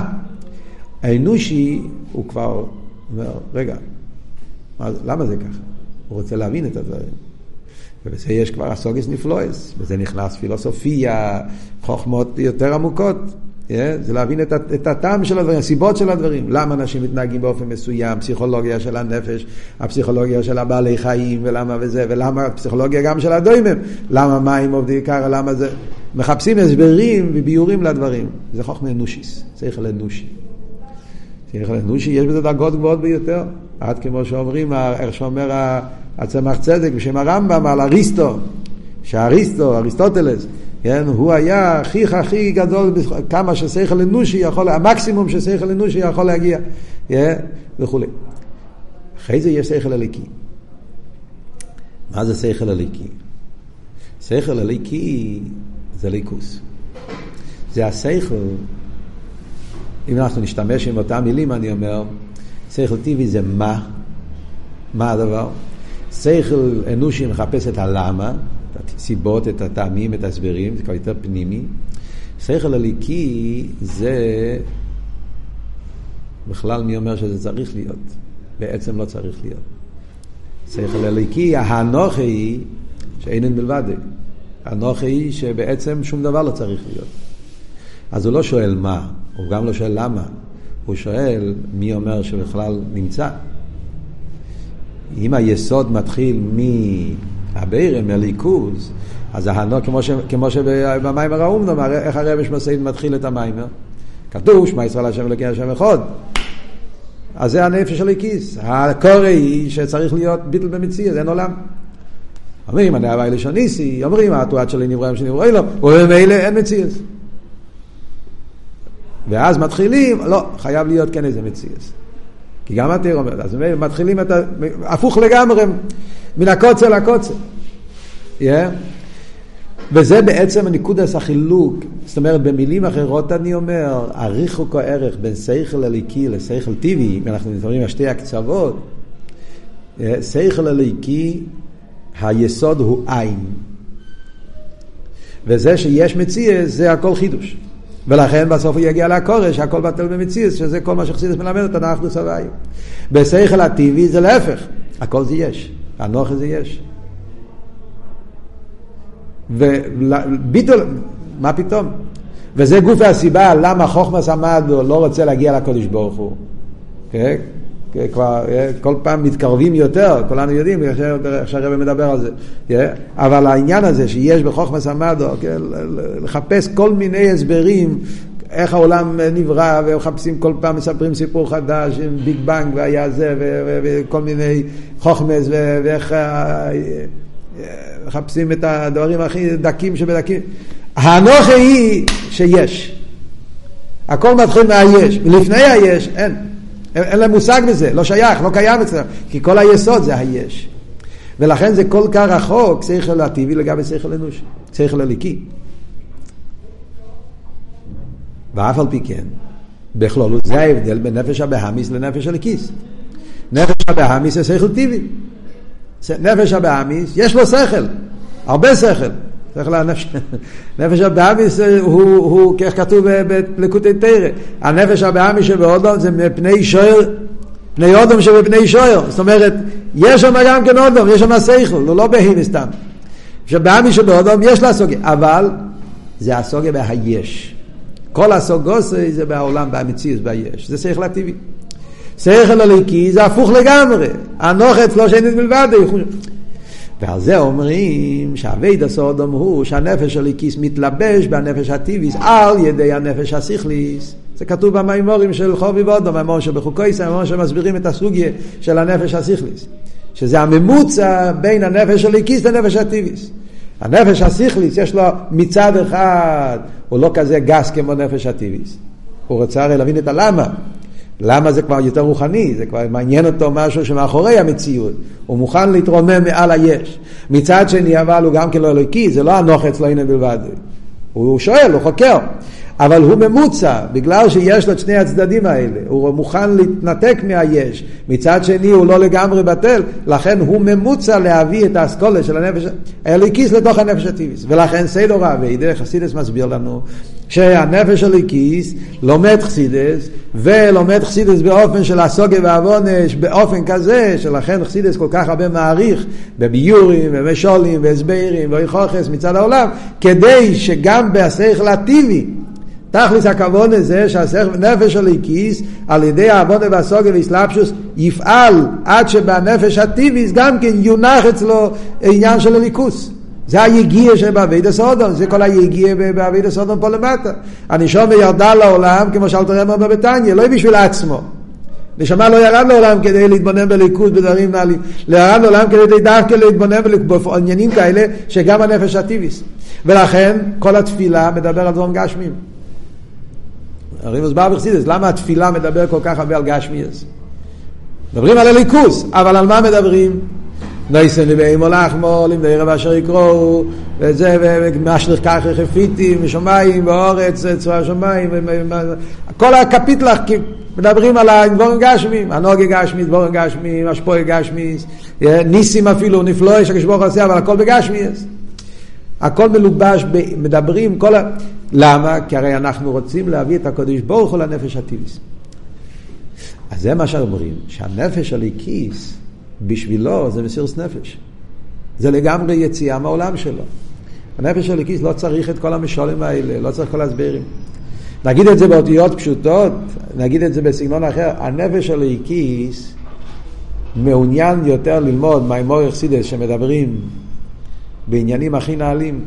האנושי הוא כבר אומר, רגע, מה, למה זה ככה? הוא רוצה להבין את הדברים. ובזה יש כבר הסוגס נפלויס, בזה נכנס פילוסופיה, חוכמות יותר עמוקות. Yeah, זה להבין את, את הטעם של הדברים, הסיבות של הדברים. למה אנשים מתנהגים באופן מסוים, פסיכולוגיה של הנפש, הפסיכולוגיה של הבעלי חיים, ולמה וזה, ולמה הפסיכולוגיה גם של הדוימם, למה מים עובדים ככה, למה זה... מחפשים הסברים וביורים לדברים. זה חוכמה אנושיס, שכל אנושי. שכל אנושי, יש בזה דרגות גבוהות ביותר. עד כמו שאומרים, איך שאומר הצמח צדק בשם הרמב"ם על אריסטו, שאריסטו, אריסטוטלס, כן, הוא היה הכי הכי גדול, כמה ששכל אנושי יכול, המקסימום ששכל אנושי יכול להגיע, yeah, וכולי. אחרי זה יש שכל הליקי. מה זה שכל הליקי? שכל הליקי זה ליכוס. זה השכל, אם אנחנו נשתמש עם אותם מילים, אני אומר, שכל טבעי זה מה, מה הדבר? שכל אנושי מחפש את הלמה, הסיבות, את הטעמים, את ההסברים, זה כבר יותר פנימי. שכל הליקי זה בכלל מי אומר שזה צריך להיות? בעצם לא צריך להיות. שכל הליקי, האנוכי היא שאינן מלבד. האנוכי היא שבעצם שום דבר לא צריך להיות. אז הוא לא שואל מה, הוא גם לא שואל למה, הוא שואל מי אומר שבכלל נמצא. אם היסוד מתחיל מהבירם, מהליכוז, אז ההנו, כמו, ש, כמו שבמיימר האומנום, איך הרבש מסעיד מתחיל את המיימר? כתוב, שמע ישראל השם אלוקי השם אחד. אז זה הנפש של הכיס. הקורא היא שצריך להיות ביטל במציאות, אין עולם. אומרים, אני הווי לשוניסי, אומרים, התועד שלי נברא שנברא אלו, ובמילא אין מציאות. ואז מתחילים, לא, חייב להיות כן איזה מציאות. כי גם התיר אומר, אז מתחילים את ה... הפוך לגמרי, מן הקוצר לקוצר. Yeah. וזה בעצם נקודס החילוק. זאת אומרת, במילים אחרות אני אומר, הריחוק הערך בין שכל הליקי לשכל טבעי, אם אנחנו מדברים על שתי הקצוות, שכל הליקי, היסוד הוא עין. וזה שיש מציאס זה הכל חידוש. ולכן בסוף הוא יגיע לקורש, שהכל בטל במציאס, שזה כל מה שחסידס מלמד אותנו, אנחנו סבאים. בשכל הטבעי זה להפך, הכל זה יש, הנוח זה יש. וביטול, מה פתאום? וזה גוף הסיבה למה חוכמס עמד ולא רוצה להגיע לקודש ברוך הוא. כן? כבר אה, כל פעם מתקרבים יותר, כולנו יודעים איך שהרבא מדבר על זה. כן? אבל העניין הזה שיש בחוכמס עמדו, כן? לחפש כל מיני הסברים איך העולם נברא, ומחפשים כל פעם, מספרים סיפור חדש עם ביג בנג והיה זה, וכל מיני חוכמס, ואיך אה, מחפשים את הדברים הכי דקים שבדקים. האנוכה היא שיש. הכל מתחיל מהיש, ולפני היש אין. אין להם מושג בזה, לא שייך, לא קיים אצלם, כי כל היסוד זה היש. ולכן זה כל כך רחוק, שכל הטבעי לגבי שכל אנושי, שכל הליקי. ואף על פי כן, בכללות זה ההבדל בין נפש הבהמיס לנפש הליקיס. נפש הבהמיס זה שכל טבעי. נפש הבאמיס, יש לו שכל, הרבה שכל. שכל הנפש, נפש הבאמיס הוא, הוא, כך כתוב בלקוטי תרא, הנפש הבאמיס שבאודום זה מפני שוער, פני אודום שבפני שוער. זאת אומרת, יש שם גם כן אודום, יש שם שכל, הוא לא בהימי סתם. שבאמיס שבאודום יש לה סוגיה, אבל זה הסוגיה בהיש. כל הסוגוסי זה בעולם, במציאות, ביש. זה שכל הטבעי. שכל הליקי זה הפוך לגמרי. הנוחץ לא שאינית מלבד. ועל זה אומרים שהאבייד הסודום הוא שהנפש הליקיס מתלבש בנפש הטיביס על ידי הנפש השכליס. זה כתוב במימורים של חובי ואודום, המימור שבחוקויס, המימור שמסבירים את הסוגיה של הנפש השכליס. שזה הממוצע בין הנפש הליקיס לנפש הטיביס. הנפש השכליס יש לו מצד אחד, הוא לא כזה גס כמו נפש הטיביס. הוא רוצה הרי להבין את הלמה. למה זה כבר יותר רוחני? זה כבר מעניין אותו משהו שמאחורי המציאות. הוא מוכן להתרומם מעל היש. מצד שני, אבל הוא גם כן לא אלוקי, זה לא הנוח אצלו הנה בלבד. הוא שואל, הוא חוקר. אבל הוא ממוצע, בגלל שיש לו את שני הצדדים האלה, הוא מוכן להתנתק מהיש, מצד שני הוא לא לגמרי בטל, לכן הוא ממוצע להביא את האסכולה של הנפש האליקיס לתוך הנפש הטיביס. ולכן סיידו רבי, דרך חסידס מסביר לנו שהנפש הליקיס לומד חסידס, ולומד חסידס באופן של הסוגיה והעוונש, באופן כזה, שלכן חסידס כל כך הרבה מעריך בביורים ומשולים והסברים ואיכוכס מצד העולם, כדי שגם בשכל הטיבי תכלס הכבוד הזה שהנפש הליקיס על ידי העבודה והסוגיה והסלבשוס יפעל עד שבנפש הטיביס גם כן יונח אצלו עניין של הליכוס. זה היגיע שבאבית הסודום, זה כל היגיע באבית הסודום פה למטה. הנשום ירדה לעולם, כמו שאלתר אמר בביתניה, לא בשביל עצמו. נשמה לא ירד לעולם כדי להתבונן בליכוז בדברים נעלים, ירד לעולם כדי דווקא להתבונן בעניינים כאלה שגם הנפש הטיביס. ולכן כל התפילה מדבר על דברים גשמיים. הרי מוסבר בחסידס, למה התפילה מדבר כל כך הרבה על גשמיאס? מדברים על הליכוס, אבל על מה מדברים? נויסן לבאים לחמו, לימדי רב אשר יקראו, וזה, ומשליך כך חפיתים, ושמיים, ואורץ, צבא שמיים, כל הקפיטלח מדברים על הדבורים גשמים, הנוגה גשמי, דבורים גשמי, השפועה גשמי, ניסים אפילו, נפלואי שהקשבור עושה, אבל הכל בגשמיאס. הכל מלובש, מדברים, כל ה... למה? כי הרי אנחנו רוצים להביא את הקודש ברוך הוא לנפש הטיביס. אז זה מה שאומרים, שהנפש הליקיס, בשבילו זה מסירוס נפש. זה לגמרי יציאה מהעולם שלו. הנפש הליקיס לא צריך את כל המשולים האלה, לא צריך כל ההסברים. נגיד את זה באותיות פשוטות, נגיד את זה בסגנון אחר, הנפש הליקיס מעוניין יותר ללמוד מהאמור אכסידס שמדברים בעניינים הכי נעלים.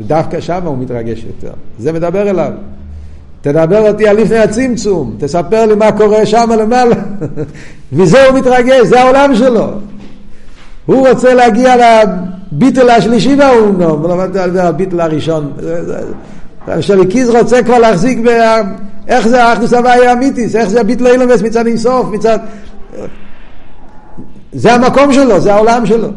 ודווקא שם הוא מתרגש יותר. זה מדבר אליו. תדבר אותי על לפני הצמצום, תספר לי מה קורה שם למעלה. מזה הוא מתרגש, זה העולם שלו. הוא רוצה להגיע לביטל השלישי באומנום, לא מדבר על הביטל הראשון. שליקיז רוצה כבר להחזיק איך זה האחדוס הוויה האמיתיס? איך זה ביטל אילומס מצד אינסוף, מצד... זה המקום שלו, זה העולם שלו.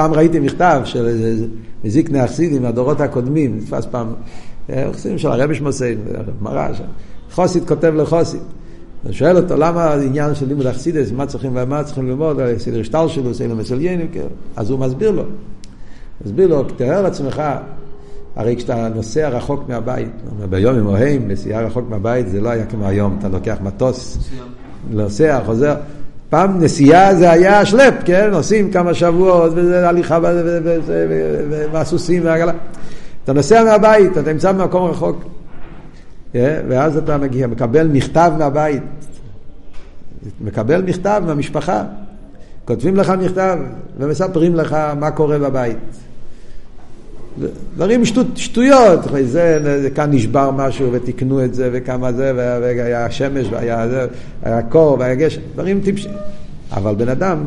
פעם ראיתי מכתב של איזה מזיקני החסידים מהדורות הקודמים, נתפס פעם, חסידים של הרבי שמוסיין, מראה שם. חוסית כותב לחוסית. הוא שואל אותו למה העניין של לימוד אכסידס, מה צריכים ומה צריכים ללמוד, סדר שטל שלו, סדר מסליינים, אז הוא מסביר לו. מסביר לו, תאר לעצמך, הרי כשאתה נוסע רחוק מהבית, ביום עם אוהים, נסיעה רחוק מהבית, זה לא היה כמו היום, אתה לוקח מטוס, נוסע, חוזר. פעם נסיעה זה היה שלפ, כן? נוסעים כמה שבועות, וזה הליכה והסוסים והעגלה. אתה נוסע מהבית, אתה נמצא במקום רחוק. כן? ואז אתה מגיע, מקבל מכתב מהבית. מקבל מכתב מהמשפחה. כותבים לך מכתב ומספרים לך מה קורה בבית. דברים שטות, שטויות, זה, זה, כאן נשבר משהו ותיקנו את זה וכמה זה, והיה שמש והיה זה, היה קור והיה גשם, דברים טיפשים. אבל בן אדם,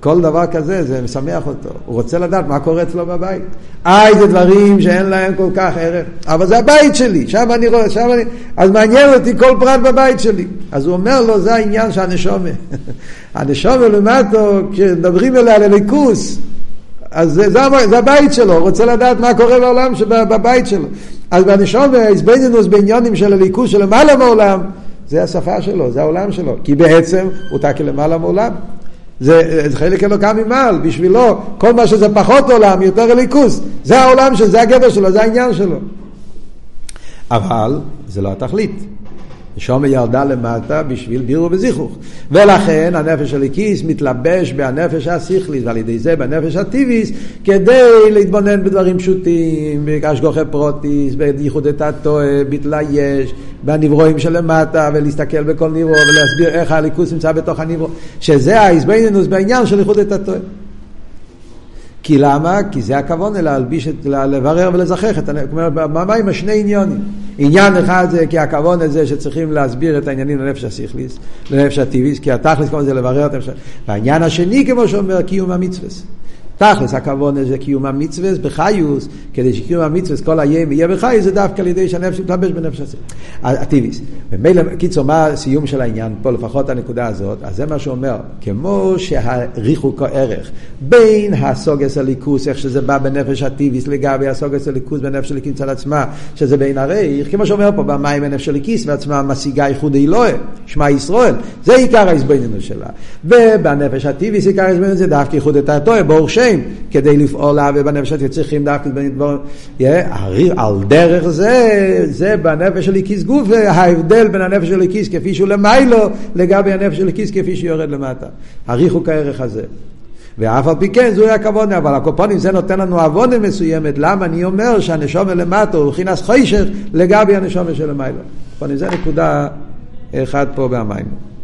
כל דבר כזה, זה משמח אותו. הוא רוצה לדעת מה קורה אצלו בבית. איי, זה דברים שאין להם כל כך ערך, אבל זה הבית שלי, שם אני רואה, שם אני... אז מעניין אותי כל פרט בבית שלי. אז הוא אומר לו, זה העניין של הנשומה. הנשומה למטו, כשמדברים אליה לליכוס, אז זה, זה, זה הבית שלו, הוא רוצה לדעת מה קורה בעולם בבית שלו. אז בנשום והאיזבנינוס בעניונים של הליכוז של למעלה מעולם, זה השפה שלו, זה העולם שלו. כי בעצם הוא תקי למעלה מעולם. זה, זה חלק אלוקה ממעל, בשבילו כל מה שזה פחות עולם, יותר ליכוז. זה העולם שלו, זה הגדר שלו, זה העניין שלו. אבל זה לא התכלית. נשומה ירדה למטה בשביל בירו וזיכוך. ולכן הנפש הליקיס מתלבש בהנפש השכליס, ועל ידי זה בנפש הטיביס, כדי להתבונן בדברים פשוטים, בהשגוחי פרוטיס, בייחוד את הטועה, ביטלה יש, בנברואים שלמטה, ולהסתכל בכל נברו, ולהסביר איך הליכוס נמצא בתוך הנברו, שזה ההסבנינוס בעניין של ייחוד את הטועה. כי למה? כי זה הכוון להלביש, לברר ולזכח את. מה עם השני עניונים? עניין אחד זה כי הכוון הזה שצריכים להסביר את העניינים לנפש השכליס, לנפש הטבעיס, כי התכלס כמובן זה לברר את הנפש. והעניין השני, כמו שאומר, קיום המצווה. תכלס הכוון זה קיום המצווה בחיוס, כדי שקיום המצווה כל הים יהיה בחיוס, זה דווקא על ידי שהנפש מתלבש בנפש הטיביס. ומילא, קיצור, מה הסיום של העניין פה, לפחות הנקודה הזאת, אז זה מה שאומר, כמו שהריחוק הערך בין הסוגס הליכוס, איך שזה בא בנפש הטיביס לגבי הסוגס הליכוס בנפש הליכוס מצד עצמה, שזה בין הריח, כמו שאומר פה, במים בנפש הליכוס ועצמה משיגה ייחוד אלוהי, שמע ישראל, זה עיקר ההסבננו שלה. ובנפש הטיביס עיקר ההסבננו זה דווקא ייחוד את התועה, ברוך כדי לפעול לה ובנפש שאתם צריכים דווקא דברים, על דרך זה, זה בנפש של איקיס גוף, ההבדל בין הנפש של איקיס כפי שהוא למיילו, לגבי הנפש של איקיס כפי שהוא יורד למטה. הריחוק הערך הזה. ואף על פי כן זוהי הכוונה, אבל הקופונים זה נותן לנו עוונה מסוימת, למה אני אומר שהנשומה למטה הוא מבחינת חוישך לגבי הנשומה של המיילו. הקופונים זה נקודה אחת פה במים.